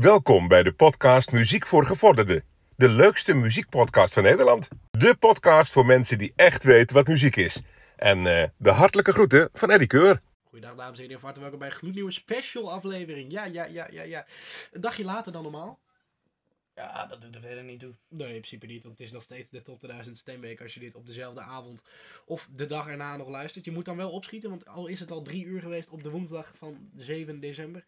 Welkom bij de podcast Muziek voor Gevorderden. De leukste muziekpodcast van Nederland. De podcast voor mensen die echt weten wat muziek is. En eh, de hartelijke groeten van Eddie Keur. Goedendag dames en heren, van harte welkom bij een gloednieuwe special aflevering. Ja, ja, ja, ja, ja. Een dagje later dan normaal. Ja, dat doet er verder niet toe. Nee, in principe niet, want het is nog steeds de top 2000 stemweek als je dit op dezelfde avond of de dag erna nog luistert. Je moet dan wel opschieten, want al is het al drie uur geweest op de woensdag van 7 december,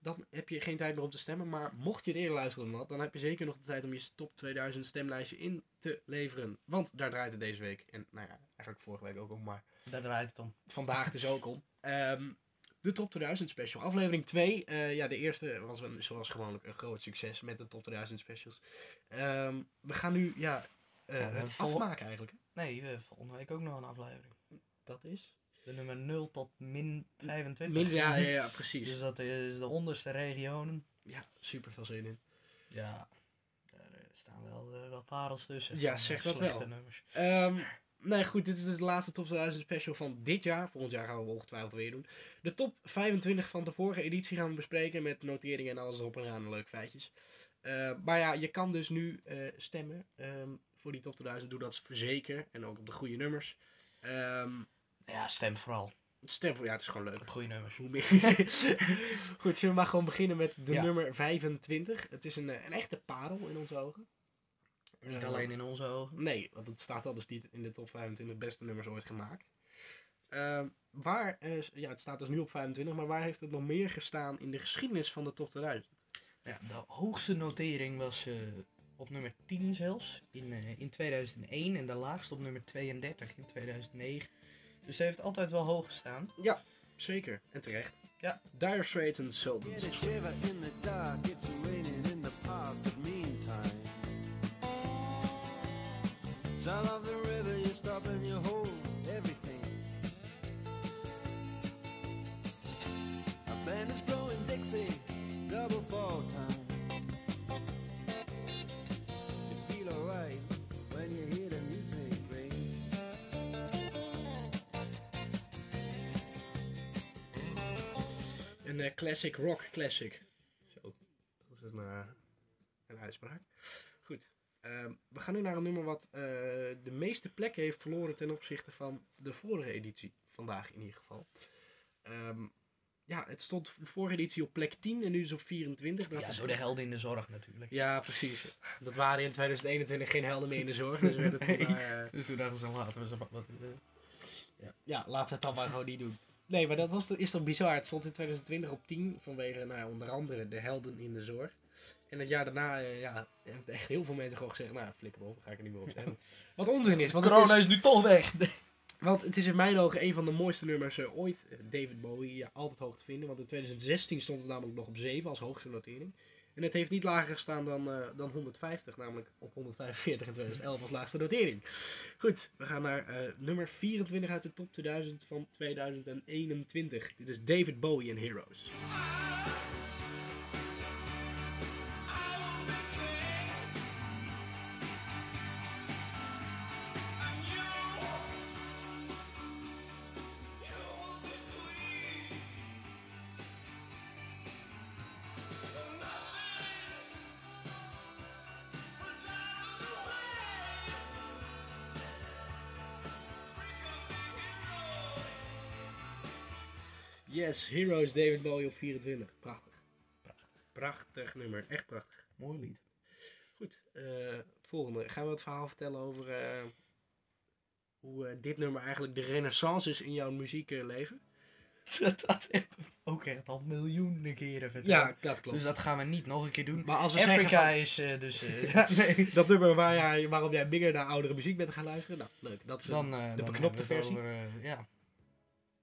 dan heb je geen tijd meer om te stemmen. Maar mocht je het eerder luisteren dan dat, dan heb je zeker nog de tijd om je top 2000 stemlijstje in te leveren. Want daar draait het deze week, en nou ja, eigenlijk vorige week ook om, maar Daar draait het om. vandaag dus ook om. Ehm, de Top 2000 Special. Aflevering 2. eh, ja, de eerste was een, zoals gewoonlijk een groot succes met de Top 2000 Specials. Ehm, we gaan nu ja, eh, Ja, het afmaken eigenlijk. Nee, volgende week ook nog een aflevering. Dat is? De nummer 0 tot min 25. Min, ja, ja, ja, precies. Dus dat is de onderste regionen. Ja, super veel zin in. Ja, daar eh, staan wel, eh, wel parels tussen. Ja, zeg dat wel. Nummers. Ehm, nee, goed, dit is dus de laatste Top 2000 Special van dit jaar. Volgend jaar gaan we ongetwijfeld weer doen. De top 25 van de vorige editie gaan we bespreken met noteringen en alles erop en aan leuke feitjes. Eh, maar ja, je kan dus nu eh, stemmen ehm, voor die top 2000. Doe dat zeker en ook op de goede nummers. Ehm, Ja, stem vooral stem voor, ja, het is gewoon leuk. goede nummers. Hoe meer... Goed, zullen we maar gewoon beginnen met de Ja. nummer 25. Het is een, eh, een echte parel in onze ogen. Niet Eh, alleen in onze ogen. Nee, want het staat al dus niet in de top 25 beste nummers ooit gemaakt. Ehm, waar, ja, het staat dus nu op 25, maar waar heeft het nog meer gestaan in de geschiedenis van de top 2000? Ja, de hoogste notering was eh, op nummer 10 zelfs in, in 2001 en de laagste op nummer 32 in 2009. Dus hij heeft altijd wel hoog gestaan. Zeker, en terecht. Ja. Dire Straits Sultans. a shiver in the dark, it's raining in the park, but meantime. Sound of the river, you stop and you hold everything. A band is blowing Dixie, double fall time. Een eh, classic rock classic. Zo, dat is een, eh, een uitspraak. Goed, ehm, we gaan nu naar een nummer wat eh, de meeste plekken heeft verloren ten opzichte van de vorige editie. Vandaag in ieder geval. Ehm, ja, het stond de vorige editie op plek 10 en nu is het op 24. Dat ja, is door de helden in de zorg natuurlijk. Ja, precies. Dat waren in 2021 geen helden meer in de zorg. Dus toen maar, eh, Dus toen dachten ze, laten we ze wat ja. ja, laten we het dan maar gewoon niet doen. Nee, maar dat was, toch- is toch bizar. Het stond in 2020 op 10 vanwege nou, onder andere de helden in de zorg. En het jaar daarna eh, ja, hebben echt heel veel mensen gewoon gezegd, nou flikker op, ga ik er niet meer op stemmen. Wat onzin is, want het Corona is, is nu toch weg. want het is in mijn ogen een van de mooiste nummers eh, ooit. Eh, David Bowie, ja, altijd hoog te vinden. Want in 2016 stond het namelijk nog op 7 als hoogste notering. En het heeft niet lager gestaan dan, eh, dan 150, namelijk op 145 in 2011 als laagste notering. Goed, we gaan naar eh, nummer 24 uit de top 2000 van 2021. Dit is David Bowie en Heroes. Yes, Heroes, David Bowie op 24. Prachtig. Prachtig. Prachtig nummer, echt prachtig. Mooi lied. Goed, eh, het volgende. Gaan we het verhaal vertellen over eh, hoe eh, dit nummer eigenlijk de renaissance is in jouw muziekleven? Dat hebben we ook echt al miljoenen keren verteld. Ja, dat klopt. Dus dat gaan we niet nog een keer doen. maar als we Afrika van, is dus... ja, nee. dat nummer waar jij, waarom jij meer naar oudere muziek bent gaan luisteren, nou leuk. Dat is een- Dan, eh, de beknopte versie. Over, ja.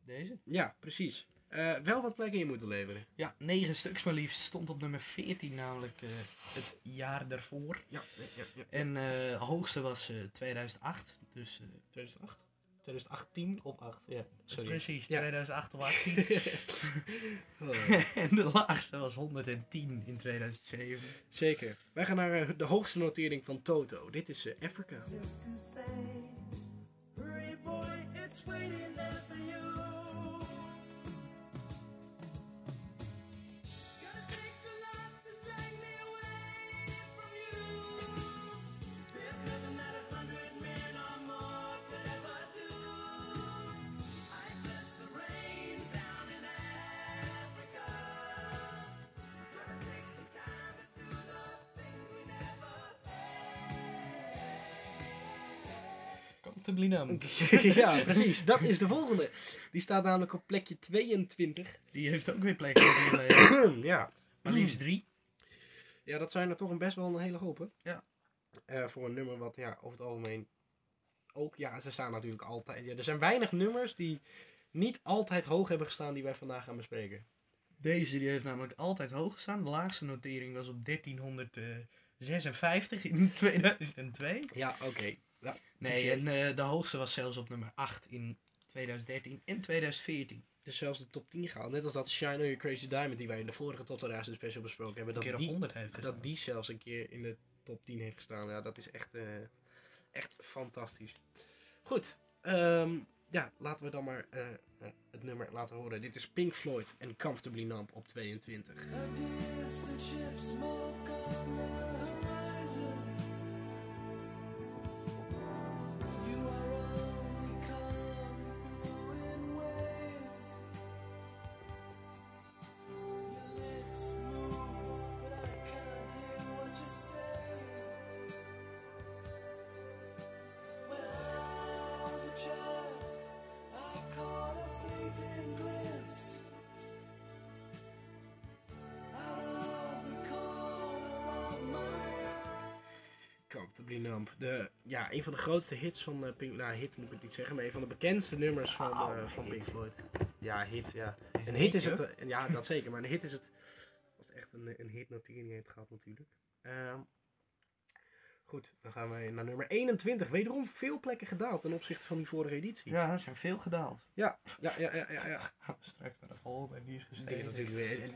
Deze? Ja, precies. Eh, wel wat plekken in moeten leveren. Ja, negen stuks maar liefst. Stond op nummer 14 namelijk eh, het jaar daarvoor. Ja, ja, ja, ja. En eh hoogste was eh 2008. Dus eh, 2008? 2018 op 8, ja. Sorry. precies, Ja. 2008 of 18. Oh, en de laagste was 110 in 2007. Zeker. Wij gaan naar de hoogste notering van Toto. Dit is eh, Africa. As if to say, hurry boy, it's waiting there for you. Ja, precies. Dat is de volgende. Die staat namelijk op plekje 22. Die heeft ook weer leven. ja. Maar liefst drie. Ja, dat zijn er toch een best wel een hele hoop, hè? Ja. Eh, voor een nummer wat ja, over het algemeen ook, ja, ze staan natuurlijk altijd. Ja, er zijn weinig nummers die niet altijd hoog hebben gestaan die wij vandaag gaan bespreken. Deze die heeft namelijk altijd hoog gestaan. De laagste notering was op 1356 in 2002. Ja, oké. Ja, Nee, en eh, de hoogste was zelfs op nummer 8 in 2013 en 2014. Dus zelfs de top 10 gehaald. Net als dat Shine on Your Crazy Diamond die wij in de vorige Top 2000 special besproken hebben. Een Dat keer op die, 100 heeft gestaan. dat die zelfs een keer in de top 10 heeft gestaan. Ja, dat is echt, eh, echt fantastisch. Goed. ehm, ja, laten we dan maar eh, het nummer laten horen. Dit is Pink Floyd en Comfortably Numb op 22. De, ja, een van de grootste hits van eh, Pink... Nou, hit moet ik het niet zeggen, maar een van de bekendste nummers van, Oh, eh, van hit. Pink Floyd. Ja, hit, ja. Is Een hit is het, eh, ja dat zeker, maar een hit is het, als het echt een, een hitnotering heeft gehad natuurlijk. Ehm, goed, dan gaan wij naar nummer 21. Wederom veel plekken gedaald ten opzichte van die vorige editie. Ja, er zijn veel gedaald. ja, ja, ja, ja. ja, ja. We straks naar de volgende en die is Die is gestegen. natuurlijk weer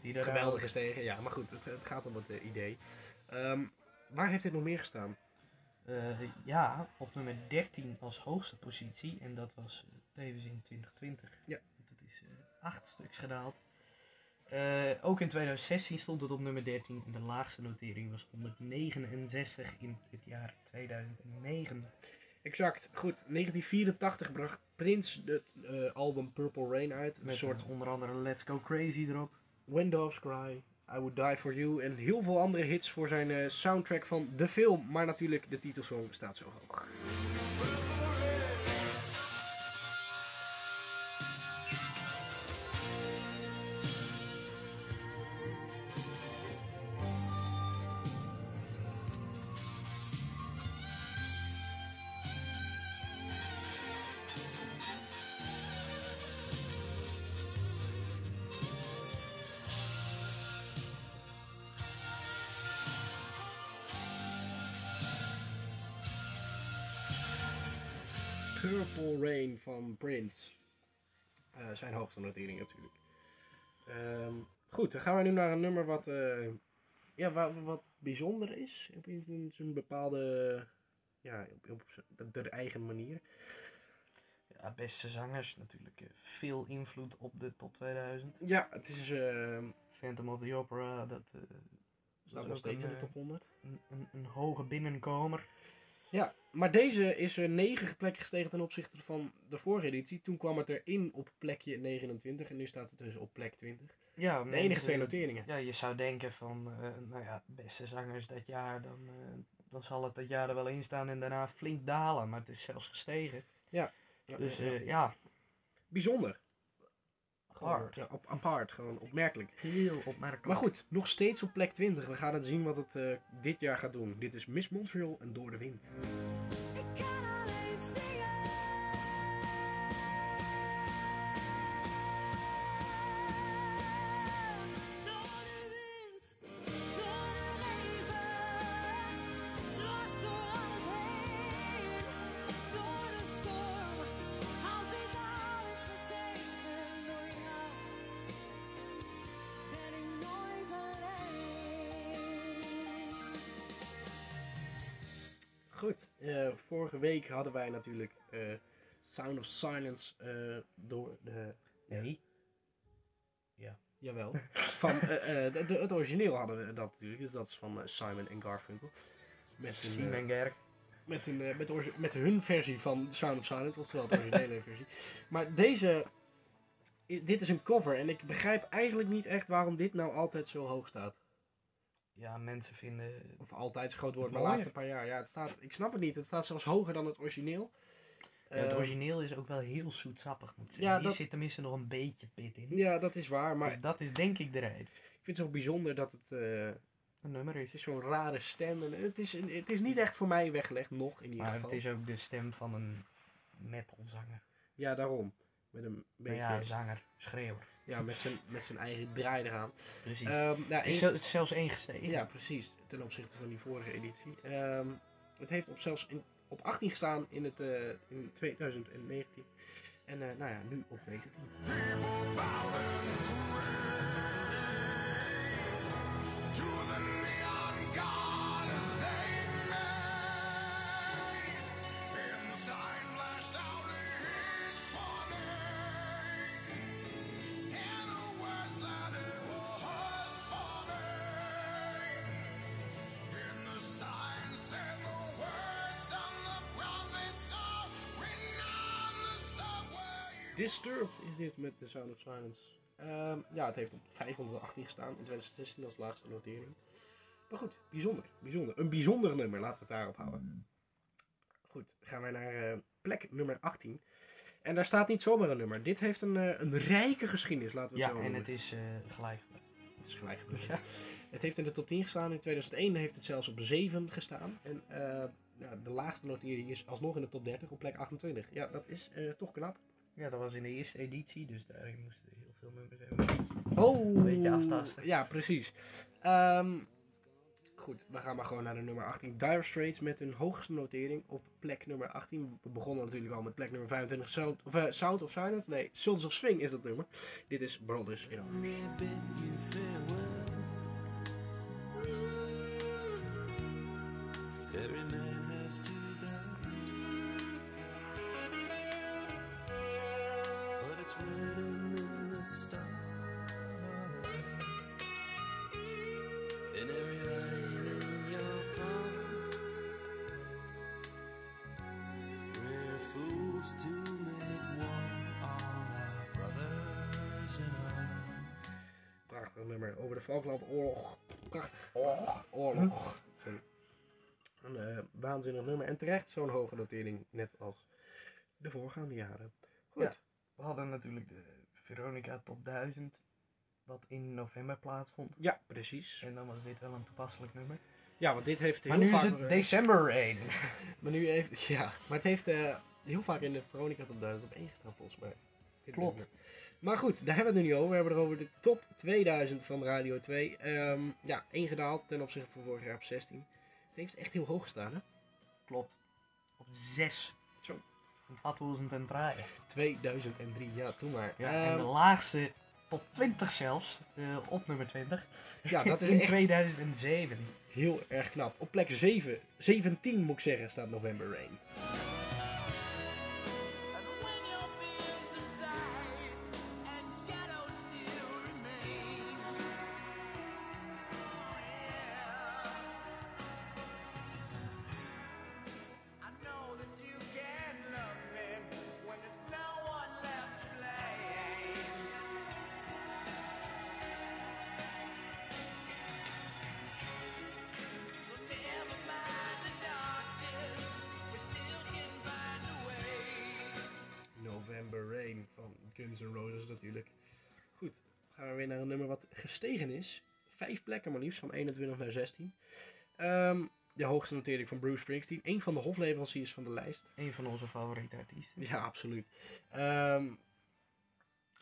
Die geweldig gestegen. Ja, maar goed, het, het gaat om het idee. Ehm, waar heeft dit nog meer gestaan? Eh, ja, op nummer 13 als hoogste positie. En dat was eh, tevens in 2020. Ja. Dat is eh, acht stuks gedaald. Ook in 2016 stond het op nummer 13. En de laagste notering was 169 in het jaar 2009. Exact, goed. 1984 bracht Prince het album Purple Rain uit. Een Met soort soort onder andere Let's Go Crazy erop. When Doves Cry, I Would Die For You en heel veel andere hits voor zijn eh, soundtrack van de film. Maar natuurlijk, de titelsong staat zo hoog. Van Prince. Eh, zijn hoogste notering natuurlijk. Ehm, goed, dan gaan we nu naar een nummer wat, eh, ja, wat, wat bijzonder is. Op een, bepaalde, ja, op, op zijn- de eigen manier. Ja, beste zangers natuurlijk. eh, veel invloed op de top 2000. Ja, het is, ehm Phantom of the Opera, dat staat nog steeds in de top 100. een, een, een hoge binnenkomer. Ja, maar deze is er 9 plekken gestegen ten opzichte van de vorige editie. Toen kwam het erin op plekje 29 en nu staat het dus op plek 20. Ja, De enige twee noteringen. Ja, je zou denken van, eh, nou ja, beste zangers dat jaar, dan, eh, dan zal het dat jaar er wel in staan en daarna flink dalen. Maar het is zelfs gestegen. Ja, Dus ja, eh, ja, Bijzonder. Hard. Ja, op, apart, gewoon opmerkelijk. heel opmerkelijk. Maar goed, nog steeds op plek 20. We gaan het zien wat het eh, dit jaar gaat doen. Dit is Miss Montreal en Door de Wind. Week hadden wij natuurlijk eh, Sound of Silence eh, door de... Nee. Jawel. Van, eh, de, de- het origineel hadden we dat natuurlijk. Dus dat is van Simon en Garfunkel. Met een, Simon Gerk. met, een, met, met hun versie van Sound of Silence, oftewel de originele versie. Maar deze, dit is een cover en ik begrijp eigenlijk niet echt waarom dit nou altijd zo hoog staat. Ja, mensen vinden... Of altijd is groot woord, maar de laatste paar jaar. Ja, het staat, ik snap het niet. Het staat zelfs hoger dan het origineel. Ja, het Eh, origineel is ook wel heel zoetsappig, moet ik Ja, zeggen. Hier dat- zit tenminste nog een beetje pit in. Ja, dat is waar. Maar Dus dat is denk ik de reden. ik vind het zo bijzonder dat het... eh, Een nummer het is. is zo'n rare stem. En het, is, het is niet echt voor mij weggelegd, nog in ieder Maar geval. het is ook de stem van een metalzanger. Ja, daarom. Met een beetje... ja, Ja, zanger, schreeuwer. Met, zijn, met zijn eigen draai eraan. Precies. Ehm, nou, het, is zelfs één gestegen. Ja, precies. Ten opzichte van die vorige editie. Ehm, het heeft op zelfs in, op 18 gestaan in, het, eh, in 2019. En eh, nou ja, nu op 19. Disturbed is dit met The Sound of Silence. Ehm, ja, het heeft op 518 gestaan in 2016 als laagste notering. Maar goed, bijzonder, bijzonder. Een bijzonder nummer, laten we het daarop houden. Goed, gaan wij naar eh, plek nummer 18. En daar staat niet zomaar een nummer. Dit heeft een, eh, een rijke geschiedenis, laten we het Ja, zo en noemen. het is eh, gelijk. Het is gelijk. Ja. Het heeft in de top 10 gestaan. In 2001 heeft het zelfs op 7 gestaan. En ja, de laagste notering is alsnog in de top 30 op plek 28. Ja, dat is toch knap. Ja, dat was in de eerste editie, dus daarin moesten heel veel nummers hebben. Oh, Een beetje aftasten. Ja, precies. Ehm, goed, we gaan maar gewoon naar de nummer 18. Dire Straits met hun hoogste notering op plek nummer 18. We begonnen natuurlijk al met plek nummer 25. Sound of, Sound of Silence? Nee, Sons of Swing is dat nummer. Dit is Brothers in Arms. Every man has to nummer over de Falklandoorlog. Prachtig. Oorlog. Sorry. Een eh, waanzinnig nummer. En terecht zo'n hoge notering, net als de voorgaande jaren. Goed. Ja. We hadden natuurlijk de Veronica Top 1000, wat in november plaatsvond. Ja, precies. En dan was dit wel een toepasselijk nummer. Ja, want dit heeft heel Maar nu vaak... is het December 1. Maar nu heeft... Ja, maar het heeft eh, heel vaak in de Veronica top 1000 op één gestaan volgens mij. Dit Klopt. nummer. Maar goed, daar hebben we het nu niet over. We hebben het over de top 2000 van Radio 2. Ehm, ja, één gedaald ten opzichte van vorig jaar op 16. Het heeft echt heel hoog gestaan, hè? Klopt. Op 6. Zo. Wat was het en draaien? 2003, ja, toen maar. Ja, Ehm, en de laagste top 20 zelfs, eh, op nummer 20. ja, dat is in echt 2007. heel erg knap. Op plek 7, 17 moet ik zeggen, staat November Rain. Gestegen is. Vijf plekken maar liefst, van 21 naar 16. Ehm, de hoogste notering van Bruce Springsteen. Een van de hofleveranciers van de lijst. Een van onze favoriete artiesten. Ja, absoluut. Ehm,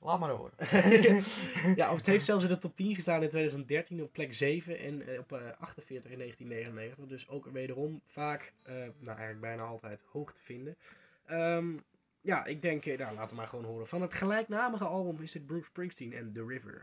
Laat maar horen. ja, het heeft zelfs in de top 10 gestaan in 2013 op plek 7 en eh, op eh, 48 in 1999. Dus ook wederom vaak, eh, nou eigenlijk bijna altijd, hoog te vinden. Ehm, ja, ik denk, eh, nou laten we maar gewoon horen. Van het gelijknamige album is dit Bruce Springsteen en The River.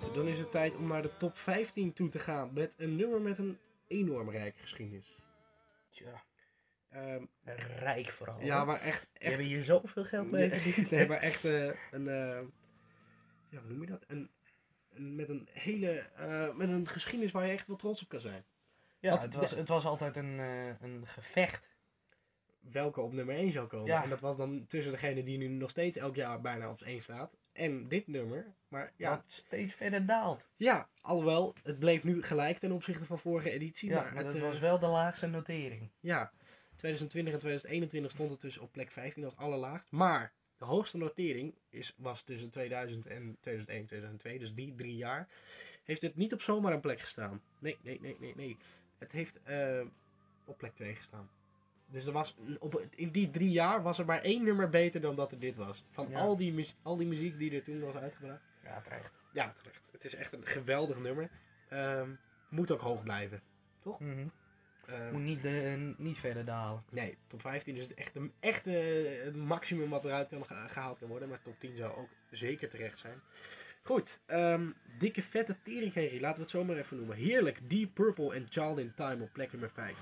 Goed dan is het tijd om naar de top 15 toe te gaan met een nummer met een enorm rijke geschiedenis. Tja, Ehm, rijk vooral. ja, maar echt, echt hebben hier zoveel geld mee Nee, nee, maar echt eh, een. eh, ja, hoe noem je dat? Een, een- met een hele. eh, met een geschiedenis waar je echt wel trots op kan zijn. Ja, het was, het was altijd een, een gevecht. Welke op nummer 1 zou komen. Ja. En dat was dan tussen degene die nu nog steeds elk jaar bijna op 1 staat. En dit nummer. Maar ja, Wat steeds verder daalt. ja, alhoewel, het bleef nu gelijk ten opzichte van vorige editie. Ja, maar maar het, dat eh, was wel de laagste notering. Ja, 2020 en 2021 stond het dus op plek 15 als allerlaagst. Maar de hoogste notering is, was tussen 2000 en 2001, 2002, dus die drie jaar. Heeft het niet op zomaar een plek gestaan. Nee, nee, nee, nee, nee. Het heeft eh, op plek 2 gestaan. Dus er was, op, in die drie jaar was er maar één nummer beter dan dat er dit was. Van Ja. al, die, muzie- al die muziek die er toen was uitgebracht. Ja, terecht. Ja, terecht. Het is echt een geweldig nummer. Ehm, moet ook hoog blijven. Mhm. Ehm, Moet niet, de, niet verder dalen. Nee, top 15 is het echt, een, echt eh, het maximum wat eruit kan ge- gehaald kan worden. Maar top 10 zou ook zeker terecht zijn. Goed, ehm, dikke vette teringherrie, laten we het zo maar even noemen. Heerlijk, Deep Purple en Child in Time op plek nummer 5.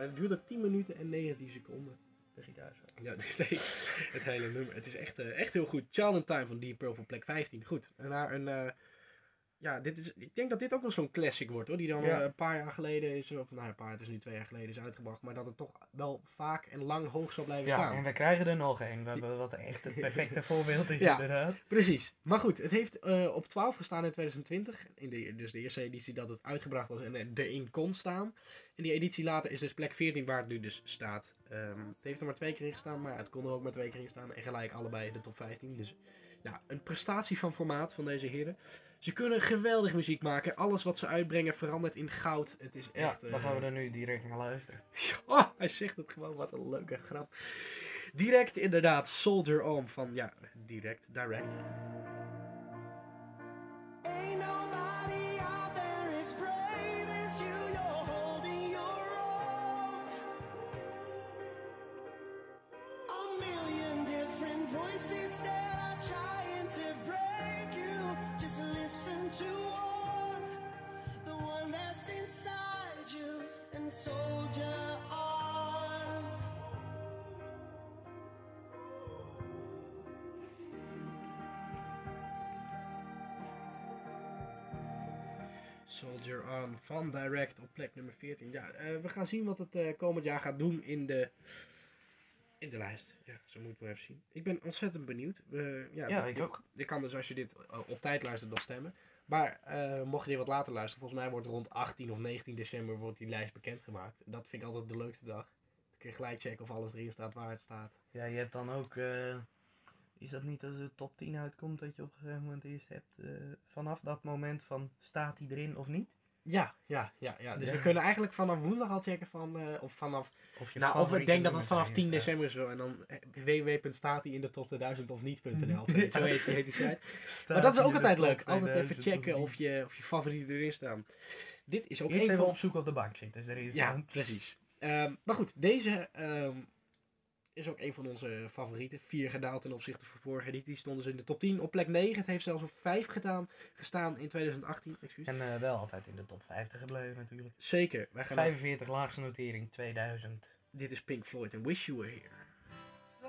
Het duurt ook 10 minuten en 19 seconden. De gitaar zo. Ja, nee, het hele nummer. Het is echt, eh, echt heel goed. In Time van Deep Purple, plek 15. Goed, en naar een... ja, dit is, ik denk dat dit ook wel zo'n classic wordt hoor. Die dan Ja. eh, een paar jaar geleden is, of nou een paar, het is nu twee jaar geleden is uitgebracht. Maar dat het toch wel vaak en lang hoog zal blijven Ja, staan. en we krijgen er nog één. We hebben wat echt het perfecte voorbeeld is Ja. inderdaad. Precies. Maar goed, het heeft eh, op 12 gestaan in 2020. In de, dus de eerste editie dat het uitgebracht was en er- erin kon staan. En die editie later is dus plek 14 waar het nu dus staat. Ehm, het heeft er maar twee keer in gestaan, maar het kon er ook maar twee keer in staan. En gelijk allebei in de top 15. Dus ja, een prestatie van formaat van deze heren. Ze kunnen geweldig muziek maken. Alles wat ze uitbrengen verandert in goud. Het is Ja, echt... eh, dan gaan we er nu direct naar luisteren. Oh, hij zegt het gewoon, wat een leuke grap. Direct inderdaad, Soldier On van, ja, direct, direct. Ain't soldier on. Soldier On van Direct op plek nummer 14. Ja, eh, we gaan zien wat het eh, komend jaar gaat doen in de, in de lijst. Ja, zo moeten we even zien. Ik ben ontzettend benieuwd. We- ja, Ja, ik ook. Je kan dus als je dit eh, op tijd luistert nog stemmen. Maar eh, mocht je dit wat later luisteren, volgens mij wordt rond 18 of 19 december wordt die lijst bekendgemaakt. Dat vind ik altijd de leukste dag. Dan kun je gelijk checken of alles erin staat waar het staat. Ja, je hebt dan ook... eh, is dat niet als de top 10 uitkomt dat je op een gegeven moment eerst hebt... eh, vanaf dat moment van staat hij erin of niet? Ja, ja, ja, ja. Dus Ja. we kunnen eigenlijk vanaf woensdag al checken van, eh, of vanaf Of je Nou, of ik denk dat het vanaf 10 erin staat. december is wel. En dan eh, www.staat hij in de top 2000 of niet.nl. Zo heet, zo heet die site. Maar dat is ook de altijd leuk. Altijd even 2000 checken of of je, of je favorieten erin staan. Dit is ook Eerst even van... opzoeken op de bank zitten. Dus er is Ja, dan. precies. Ehm, maar goed, deze ehm, is ook een van onze favorieten. Vier gedaald ten opzichte van vorige editie. Stonden ze in de top 10 op plek 9. Het heeft zelfs op 5 gedaan, gestaan in 2018. Excuus. En eh, wel altijd in de top 50 gebleven natuurlijk. Zeker. Wij gaan 45 laagste notering 2000. dit is Pink Floyd en Wish You Were Here. So,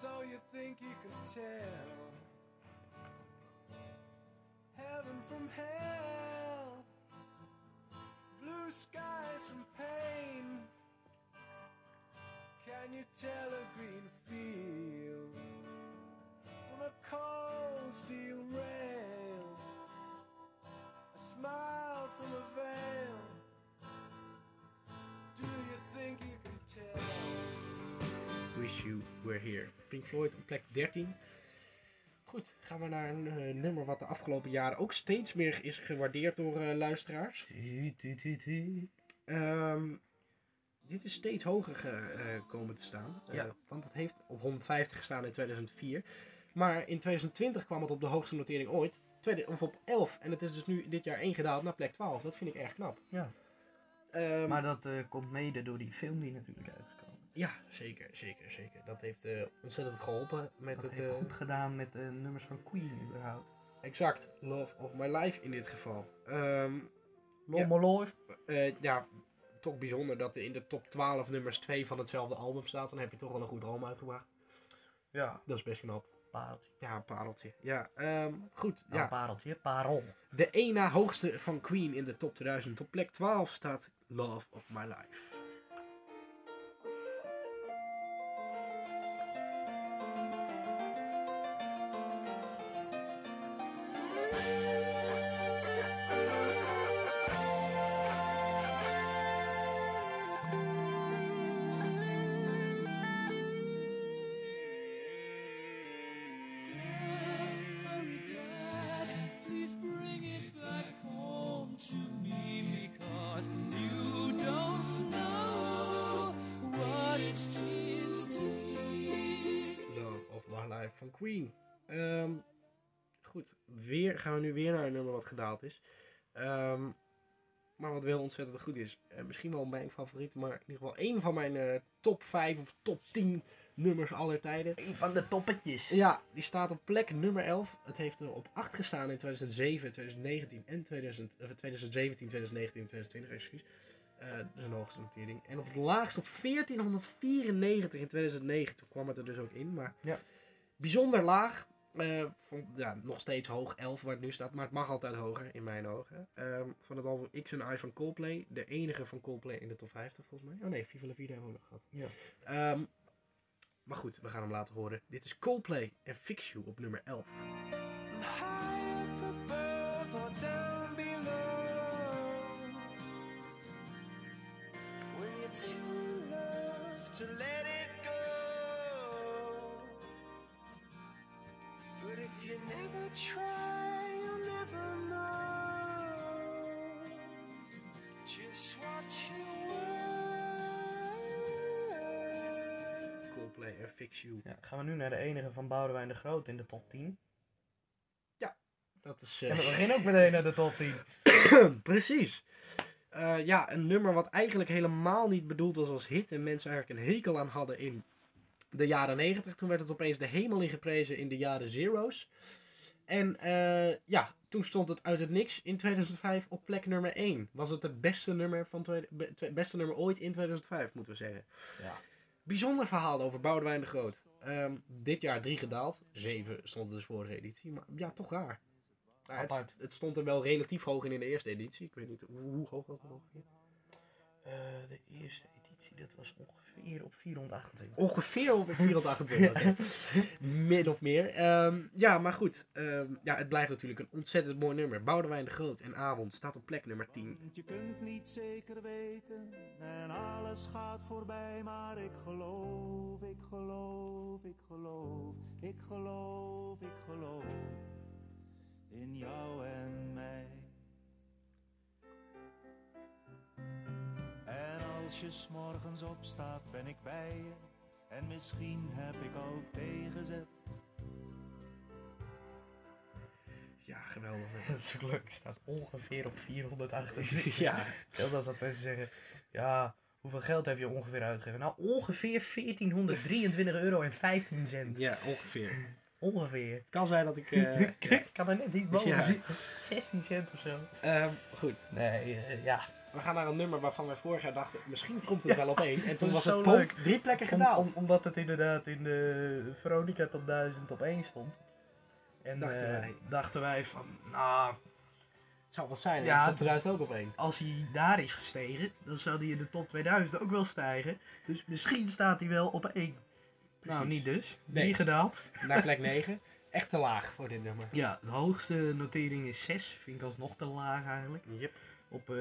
so you think you can tell heaven from hell, You tell a green field from a cold steel rail? A smile from a veil. Do you think you can tell? Wish You Were Here. Pink Floyd op plek 13. Goed, gaan we naar een eh, nummer wat de afgelopen jaren ook steeds meer is gewaardeerd door eh, luisteraars. Tu, dit is steeds hoger ge- eh, komen te staan. Eh, Ja. want het heeft op 150 gestaan in 2004. Maar in 2020 kwam het op de hoogste notering ooit. Tweede, of op 11. En het is dus nu dit jaar één gedaald naar plek 12. Dat vind ik erg knap. Ja. Ehm, Maar dat eh, komt mede door die film die natuurlijk uitgekomen is. Ja, zeker, zeker, zeker. Dat heeft ontzettend geholpen met Dat het... heeft goed gedaan met de nummers van Queen überhaupt. Exact. Love of My Life in dit geval. Lommeloif. eh, ja, toch bijzonder dat er in de top 12 nummers 2 van hetzelfde album staat. Dan heb je toch wel een goed album uitgebracht. Ja, Dat is best knap. pareltje. Ja, een pareltje. Ja, ehm, goed. Ja, Ja, pareltje, parel. de één na hoogste van Queen in de top 2000. Op plek 12 staat Love of My Life. Is. Ehm, maar wat wel ontzettend goed is. Eh, misschien wel mijn favoriet, maar in ieder geval één van mijn eh, top 5 of top 10 nummers aller tijden. Een van de toppetjes. Ja, die staat op plek nummer 11. Het heeft er op 8 gestaan in 2007, 2019 en 2000, eh, 2017, 2019 en 2020, excuus. Eh, dat is een hoogste notering. En op het laagst op 1494 in 2009. Toen kwam het er dus ook in. Maar Ja. bijzonder laag. Eh, van, ja, nog steeds hoog, 11 waar het nu staat. Maar het mag altijd hoger in mijn ogen. Ehm, van het album X and I van Coldplay. De enige van Coldplay in de top 50 volgens mij. Oh nee, Viva la Vida hebben we nog gehad. Ja. Ehm, maar goed, we gaan hem laten horen. Dit is Coldplay en Fix You op nummer 11. High up you never try, you'll never know just what you. Coldplay en Fix You. Ja, gaan we nu naar de enige van Boudewijn de Groot in de top 10. Dat is En we eh, beginnen ook meteen naar de top 10. precies. Eh, ja, een nummer wat eigenlijk helemaal niet bedoeld was als hit en mensen eigenlijk een hekel aan hadden in de jaren 90. Toen werd het opeens de hemel ingeprezen in de jaren zero's. En eh, ja, toen stond het uit het niks in 2005 op plek nummer 1. Was het het beste nummer, van tweede- beste nummer ooit in 2005, moeten we zeggen. Ja. Bijzonder verhaal over Boudewijn de Groot. Ehm, dit jaar drie gedaald. Zeven stond dus vorige editie. Maar ja, toch raar. Ja, het, het stond er wel relatief hoog in in de eerste editie. Ik weet niet hoe, hoe hoog was het ongeveer. Eh, de eerste editie, dat was ongeveer op 428. Ongeveer op 428. oké. Min of meer. Ehm, ja, maar goed. Ehm, ja, het blijft natuurlijk een ontzettend mooi nummer. Boudewijn de Groot en Avond staat op plek nummer 10. Want je kunt niet zeker weten en alles gaat voorbij, maar ik geloof, ik geloof, ik geloof, ik geloof, ik geloof in jou en mij. Als je s'morgens opstaat, ben ik bij je. En misschien heb ik al tegenzet. Ja, geweldig. Dat is ook leuk, het staat ongeveer op 428. ja, Stel dat dat mensen zeggen, ja, hoeveel geld heb je ongeveer uitgegeven? Nou, ongeveer 1423 euro en 15 cent. ja, ongeveer. Ongeveer. Het kan zijn dat ik... eh. Ik kan er net niet boven Ja. zien. 16 cent of zo. Ehm, goed. Nee, eh, ja. We gaan naar een nummer waarvan wij vorig jaar dachten, misschien komt het wel op één. En toen dat was het leuk. drie plekken gedaald. om- omdat het inderdaad in de Veronica top 1000 op 1 stond. En Dachten dachten, wij. dachten wij van, nou, Het zou wel zijn, Ja, top 2000 ook op één. als hij daar is gestegen, dan zou hij in de top 2000 ook wel stijgen. Dus misschien staat hij wel op 1. Nou, niet dus. Nee. Niet gedaald. Naar plek 9. Echt te laag voor dit nummer. Ja, de hoogste notering is 6. Vind ik alsnog te laag eigenlijk. Yep. Op, eh,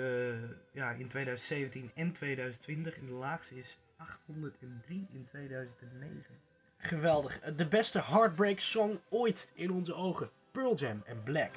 ja, in 2017 en 2020. En de laagste is 803 in 2009. geweldig. De beste heartbreak song ooit in onze ogen. Pearl Jam en Black.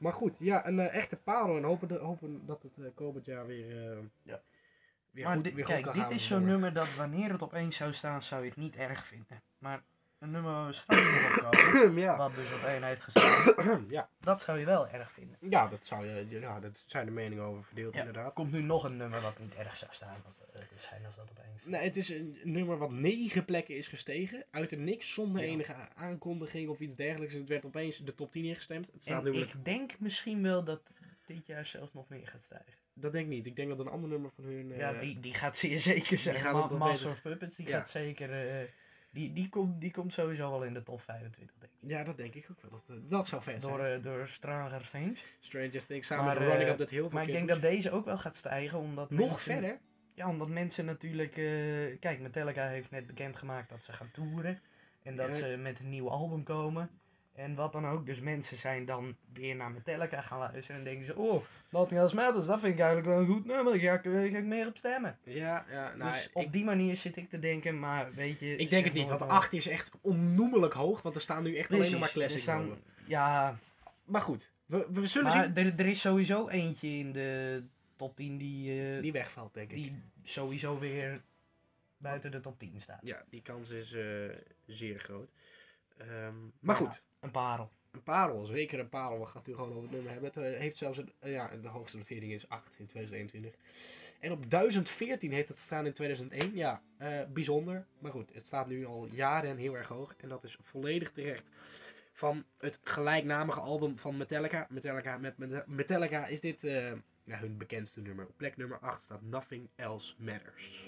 Maar goed, ja, een eh, echte parel. En hopen, de- hopen dat het eh, komend jaar weer, eh, Ja. weer maar goed, dit- weer goed kijk, kan dit gaan is zo'n nummer dat wanneer het opeens zou staan, zou je het niet erg vinden. Maar een nummer waar we straks nog op komen, ja. wat dus op één heeft gestaan, ja. dat zou je wel erg vinden. ja, dat zou je, ja, dat zijn de meningen over verdeeld Ja, inderdaad. Er komt nu nog een nummer wat niet erg zou staan, eh, zijn als dat opeens. Nee, het is een nummer wat negen plekken is gestegen. Uit het niks, zonder Ja. enige aankondiging of iets dergelijks. Het werd opeens de top 10 ingestemd. Het staat En nummer... ik denk misschien wel dat dit jaar zelfs nog meer gaat stijgen. Dat denk ik niet. Ik denk dat een ander nummer van hun... eh, ja, die, die gaat zeer zeker zijn. gaat Ma- het nog Master beter- of Puppets, die Ja. gaat zeker... eh, die, die, komt, die komt sowieso wel in de top 25, denk ik. ja, dat denk ik ook wel. Dat, eh, dat zou vet Door, zijn. eh, door Stranger Things. Stranger Things samen Maar, met Running eh, Up That Hill. van Maar ik denk dat deze ook wel gaat stijgen, omdat Nog mensen- verder? Ja, omdat mensen natuurlijk... eh, kijk, Metallica heeft net bekendgemaakt dat ze gaan toeren. En dat Ja. ze met een nieuw album komen. En wat dan ook. Dus mensen zijn dan weer naar Metallica gaan luisteren. En denken ze, oh, Nothing Else Matters, dat vind ik eigenlijk wel een goed nummer. Daar ga ik, eh, ga ik meer op stemmen. Ja, ja. Nou, dus ik, op die manier zit ik te denken, maar weet je... ik denk het niet, want nooit. 8 is echt onnoemelijk hoog. Want er staan nu echt alleen nog maar Precies, classics staan-. Ja, Maar goed, we, we zullen maar zien. er, er is sowieso eentje in de top 10 die, eh, Die wegvalt, denk ik. die sowieso weer buiten de top 10 staat. Ja, die kans is eh, zeer groot. Ehm, maar goed, Een parel. een parel, zeker een parel. We gaan het nu gewoon over het nummer hebben. Het eh, heeft zelfs een, eh, ja, de hoogste notering is 8 in 2021. En op 1014 heeft het staan in 2001. Ja, eh, bijzonder. Maar goed, het staat nu al jaren heel erg hoog. En dat is volledig terecht. Van het gelijknamige album van Metallica. Metallica met met- Metallica is dit eh, ja, hun bekendste nummer. Op plek nummer 8 staat Nothing Else Matters.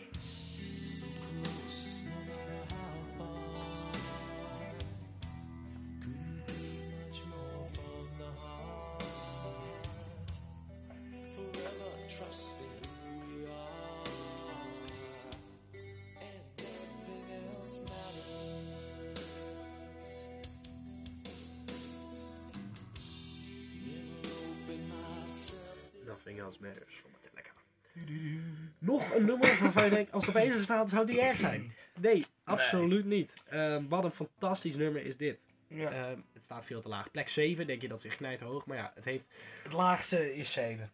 Als het opeens staat, zou die erg zijn. Nee, absoluut niet. Ehm, wat een fantastisch nummer is dit. Ja. Ehm, het staat veel te laag. Plek 7, denk je dat zich knijt hoog. Maar ja, het heeft, Het laagste is 7.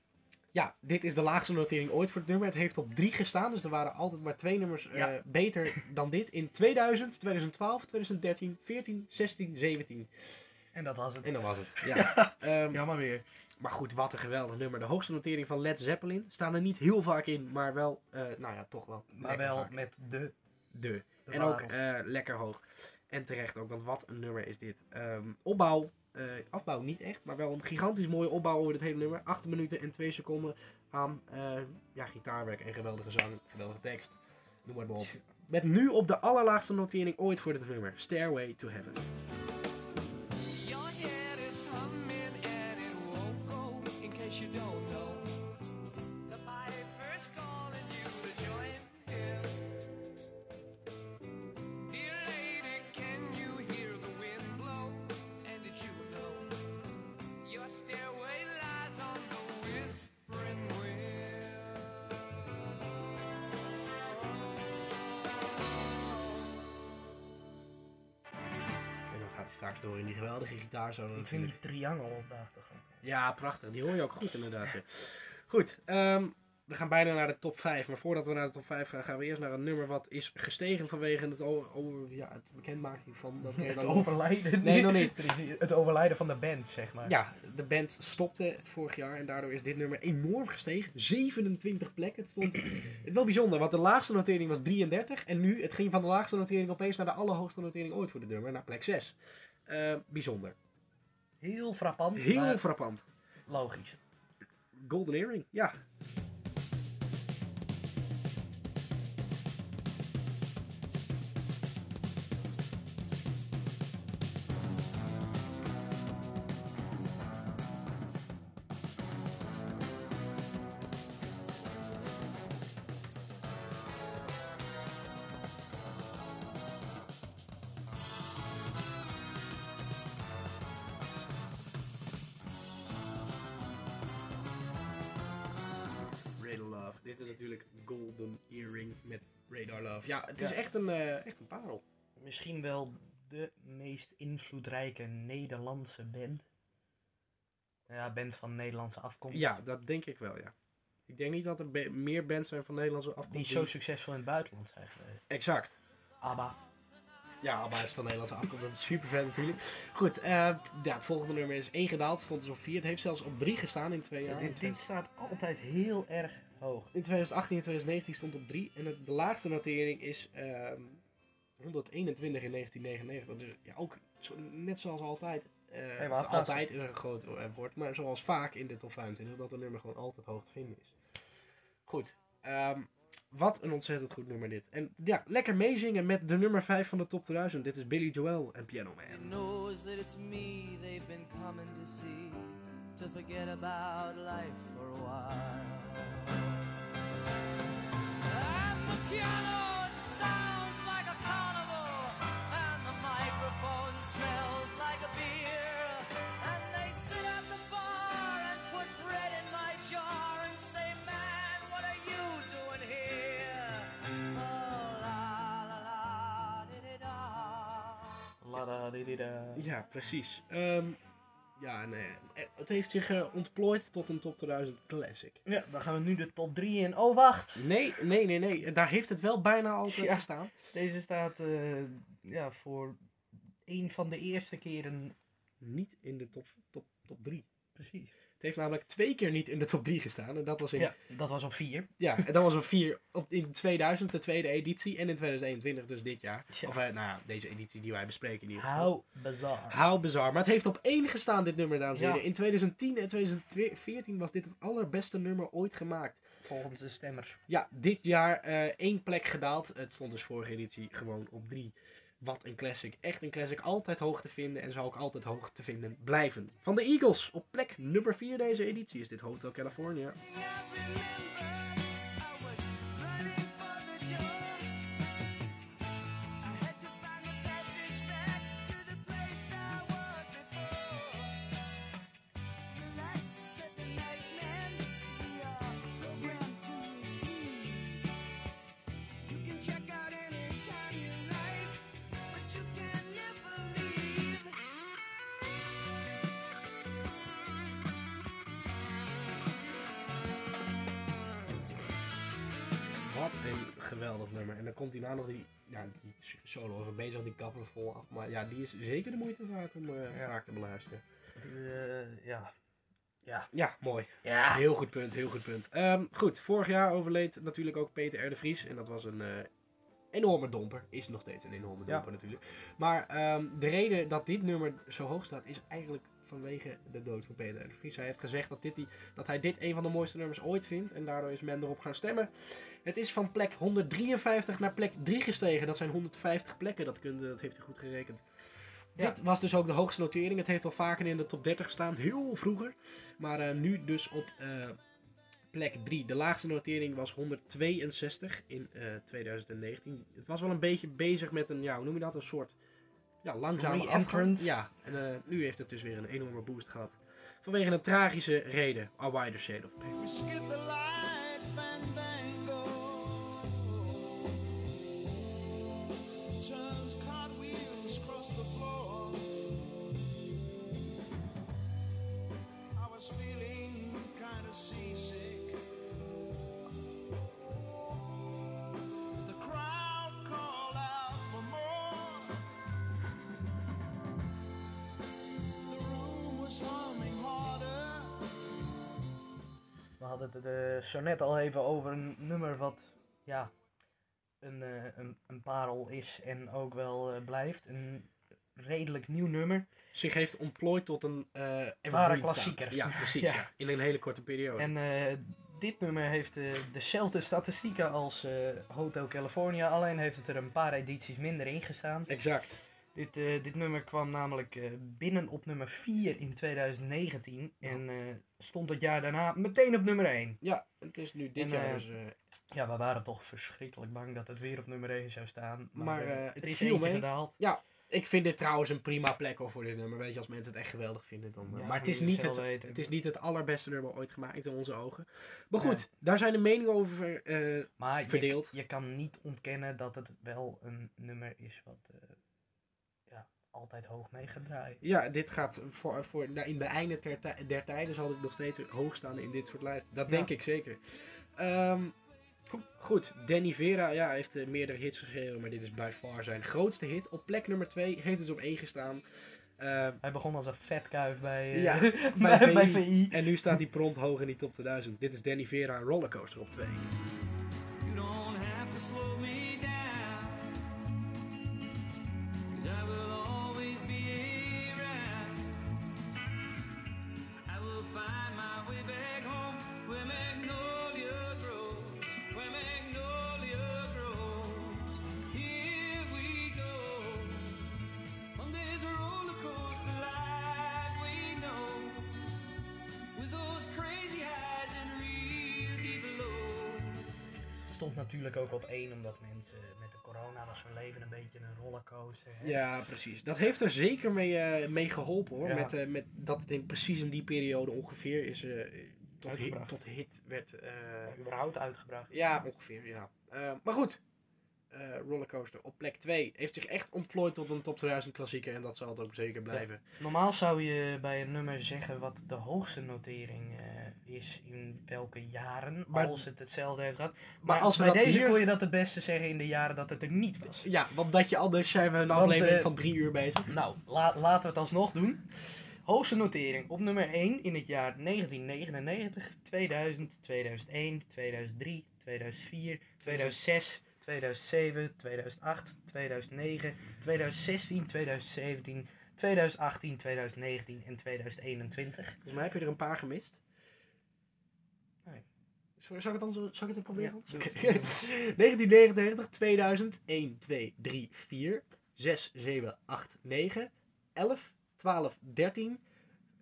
ja, dit is de laagste notering ooit voor het nummer. Het heeft op 3 gestaan, dus er waren altijd maar twee nummers eh, Ja. beter dan dit. In 2000, 2012, 2013, 14, 16, 17. En dat was het. En dan was het. Ja. Ehm, Jammer weer. Maar goed, wat een geweldig nummer. De hoogste notering van Led Zeppelin. Staan er niet heel vaak in, maar wel, eh, nou ja, toch wel. Maar wel vaak. met de. de. de En ook eh, lekker hoog. En terecht ook, want wat een nummer is dit. Ehm, opbouw, eh, afbouw niet echt, maar wel een gigantisch mooie opbouw over dit hele nummer. 8 minuten en 2 seconden aan eh, ja, gitaarwerk en geweldige zang, geweldige tekst. Noem maar op. Met nu op de allerlaagste notering ooit voor dit nummer. Stairway to Heaven. Don't know, the piper's calling you to join him. Dear lady, can you hear the wind blow? And did you know your stairway lies on the whispering En dan gaat hij straks door in die geweldige gitaar. Zo Ik vind die triangel op de achtergrond. Ja, prachtig. Die hoor je ook goed inderdaad. ja. Goed, ehm, we gaan bijna naar de top 5. Maar voordat we naar de top 5 gaan, gaan we eerst naar een nummer wat is gestegen vanwege het, o- o- ja, het bekendmaking van... Dat Het dan overlijden. Nee, nog niet. Het overlijden van de band, zeg maar. Ja, de band stopte vorig jaar en daardoor is dit nummer enorm gestegen. 27 plekken. Het stond wel bijzonder, want de laagste notering was 33. En nu, het ging van de laagste notering opeens naar de allerhoogste notering ooit voor de nummer, naar plek 6. Eh, bijzonder. Heel frappant. Heel frappant. logisch. Golden Earring, ja. Echt een, eh, echt een parel. Misschien wel de meest invloedrijke Nederlandse band. Ja, band van Nederlandse afkomst. Ja, dat denk ik wel, ja. Ik denk niet dat er be- meer bands zijn van Nederlandse Die afkomst. zo succesvol in het buitenland zijn geweest. Exact. ABBA. Ja, ABBA is van Nederlandse afkomst, dat is super vet natuurlijk. Goed, eh, ja, het volgende nummer is 1 gedaald, stond dus op 4. Het heeft zelfs op 3 gestaan in twee jaar. In dit, dit staat altijd heel erg hoog. In 2018 en 2019 stond op 3. En het, de laagste notering is ehm 121 in 1999. Dus ja, ook zo- net zoals altijd. eh, aftasten. altijd is een groot eh, woord. Maar zoals vaak in de top 25. Dat een nummer gewoon altijd hoog te vinden is. Goed. ehm, wat een ontzettend goed nummer dit. En ja, lekker meezingen met de nummer 5 van de top 2000. Dit is Billy Joel en Piano He Man. Knows that it's me they've been coming to forget about life for a while. And the piano it sounds like a carnival, and the microphone smells like a beer. And they sit at the bar and put bread in my jar and say, "Man, what are you doing here?" Oh la la la, di da. Ladadidida. Ja, precies. Ehm, um, ja, en, eh, het heeft zich eh, ontplooid tot een top 2000 classic. Ja, dan gaan we nu de top 3 in. Oh, wacht! Nee, nee, nee, nee. Daar heeft het wel bijna altijd Ja. gestaan. Deze staat eh, ja, voor een van de eerste keren. Niet in de top, top, top 3. Precies. Het heeft namelijk twee keer niet in de top 3 gestaan. En dat was in, Ja, dat was op 4. ja, en dat was op 4 op, in 2000, de tweede editie. En in 2021, dus dit jaar. Ja. Of eh, nou ja, deze editie die wij bespreken geval. How bizar. How bizar. Maar het heeft op één gestaan, dit nummer, dames en Ja. heren. In 2010 en 2014 was dit het allerbeste nummer ooit gemaakt. Volgens de stemmers. Ja, dit jaar eh, één plek gedaald. Het stond dus vorige editie gewoon op drie. Wat een classic. Echt een classic. Altijd hoog te vinden en zou ook altijd hoog te vinden blijven. Van de Eagles op plek nummer 4 deze editie is dit Hotel California. Geweldig nummer. En dan komt hierna nog die, ja, die solo even bezig, die kappen vol af. Maar ja, die is zeker de moeite waard om eh, Ja. vaak te beluisteren. Eh, ja. Ja. Ja, mooi. Ja. Heel goed punt, heel goed punt. Ehm, goed, vorig jaar overleed natuurlijk ook Peter R. de Vries. En dat was een eh, enorme domper. Is nog steeds een enorme Ja. domper natuurlijk. Maar ehm, de reden dat dit nummer zo hoog staat is eigenlijk vanwege de dood van Peter R. de Vries. Hij heeft gezegd dat, dit die, dat hij dit een van de mooiste nummers ooit vindt. En daardoor is men erop gaan stemmen. Het is van plek 153 naar plek 3 gestegen. Dat zijn 150 plekken, dat, kunt, dat heeft hij goed gerekend. Ja. Dit was dus ook de hoogste notering. Het heeft al vaker in de top 30 gestaan, heel vroeger. Maar eh, nu dus op eh, plek 3. De laagste notering was 162 in eh, 2019. Het was wel een beetje bezig met een, ja, hoe noem je dat? Een soort ja, langzame Re-entrance. afgang. Ja, en eh, nu heeft het dus weer een enorme boost gehad. Vanwege een tragische reden. A Wider Shade of Pale. We hadden het eh, zo net al even over een nummer wat, ja, een, eh, een, parel is en ook wel eh, blijft. Redelijk nieuw nummer. Zich heeft ontplooid tot een eh Ware klassieker. Ja, precies. Ja. Ja. In een hele korte periode. En eh, dit nummer heeft eh, dezelfde statistieken als Hotel California, alleen heeft het er een paar edities minder in gestaan. Exact. Dit, dit nummer kwam namelijk binnen op nummer 4 in 2019 en stond het jaar daarna meteen op nummer 1. Ja, het is nu dit En, jaar dus... Ja, we waren toch verschrikkelijk bang dat het weer op nummer 1 zou staan. Maar, Maar, het het is viel eentje mee. Ik vind dit trouwens een prima plek voor dit nummer. Weet je, als mensen het echt geweldig vinden. Dan, eh, Ja, maar het is, je niet het, weten. het is niet het allerbeste nummer ooit gemaakt in onze ogen. Maar goed, Nee. daar zijn de meningen over eh, Maar verdeeld. je kan niet ontkennen dat het wel een nummer is wat eh, ja, altijd hoog mee gaat draaien. Ja, dit gaat voor, voor, nou, in de einde der tijden zal dit nog steeds hoog staan in dit soort lijsten. Dat Ja. denk ik zeker. Ehm, goed, Danny Vera ja, heeft eh, meerdere hits gegeven, maar dit is by far zijn grootste hit. Op plek nummer 2 heeft dus op 1 gestaan. Eh, Hij begon als een vetkuif bij, eh, Ja, bij, bij bij, VI. VI. en nu staat hij prompt hoog in die top 2000. Dit is Danny Vera Rollercoaster op 2. Natuurlijk ook op één omdat mensen met de corona was hun leven een beetje een rollercoaster. hè. Ja, precies. Dat heeft er zeker mee, eh, mee geholpen hoor. Ja. Met, eh, met dat het in precies in die periode ongeveer is eh, tot, hit, tot hit werd. eh, überhaupt uitgebracht. ja, ongeveer, ja. Maar goed. Eh, Rollercoaster op plek 2 heeft zich echt ontplooid tot een top 2000 klassieker en dat zal het ook zeker blijven. Normaal zou je bij een nummer zeggen wat de hoogste notering eh, is in welke jaren, Maar- als het hetzelfde heeft gehad. Maar, als bij deze hier- kon je dat het beste zeggen in de jaren dat het er niet was. Ja, want dat je anders zijn we een Want, aflevering eh, van drie uur bezig. Nou, la- laten we het alsnog doen. Hoogste notering op nummer 1 in het jaar 1999, 2000, 2001, 2003, 2004, 2006, 2007, 2008, 2009, 2016, 2017, 2018, 2019 en 2021. Volgens mij heb je er een paar gemist. Nee. Zal zal ik het zal ik het proberen? Ja, Oké. 1999, 2000, 1, 2, 3, 4, 6, 7, 8, 9, 11, 12, 13,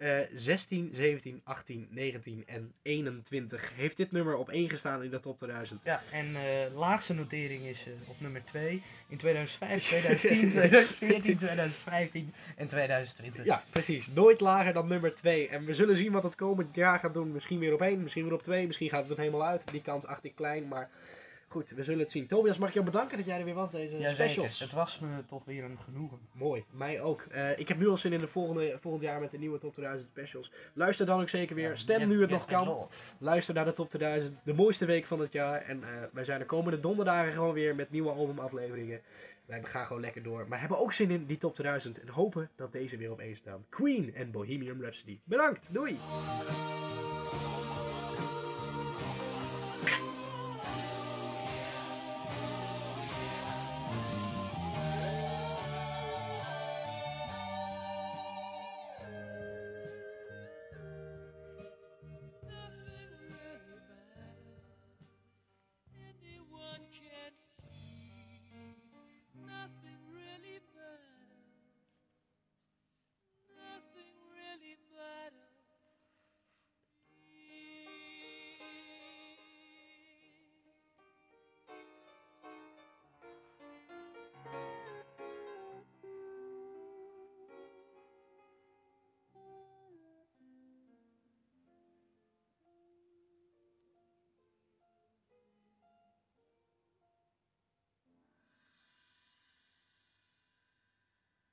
eh 16, 17, 18, 19 en 21. Heeft dit nummer op 1 gestaan in de top 2000? Ja, en eh laagste notering is eh, op nummer 2 in 2005, 2010, 2014, 2015 en 2020. Ja, precies. Nooit lager dan nummer 2. En we zullen zien wat het komend jaar gaat doen. Misschien weer op 1, misschien weer op 2. Misschien gaat het er helemaal uit. Die kans acht ik klein, maar goed, we zullen het zien. Tobias, mag ik jou bedanken dat jij er weer was, deze Ja, specials. zeker. Het was me toch weer een genoegen. Mooi, mij ook. Eh, ik heb nu al zin in de volgende, volgend jaar met de nieuwe Top 2000 specials. Luister dan ook zeker weer. Stem nu het nog kan. love. Luister naar de Top 2000, de mooiste week van het jaar. En eh, wij zijn de komende donderdagen gewoon weer met nieuwe albumafleveringen. Wij gaan gewoon lekker door. Maar hebben ook zin in die Top 2000 en hopen dat deze weer op één staan. Queen en Bohemian Rhapsody. Bedankt, doei!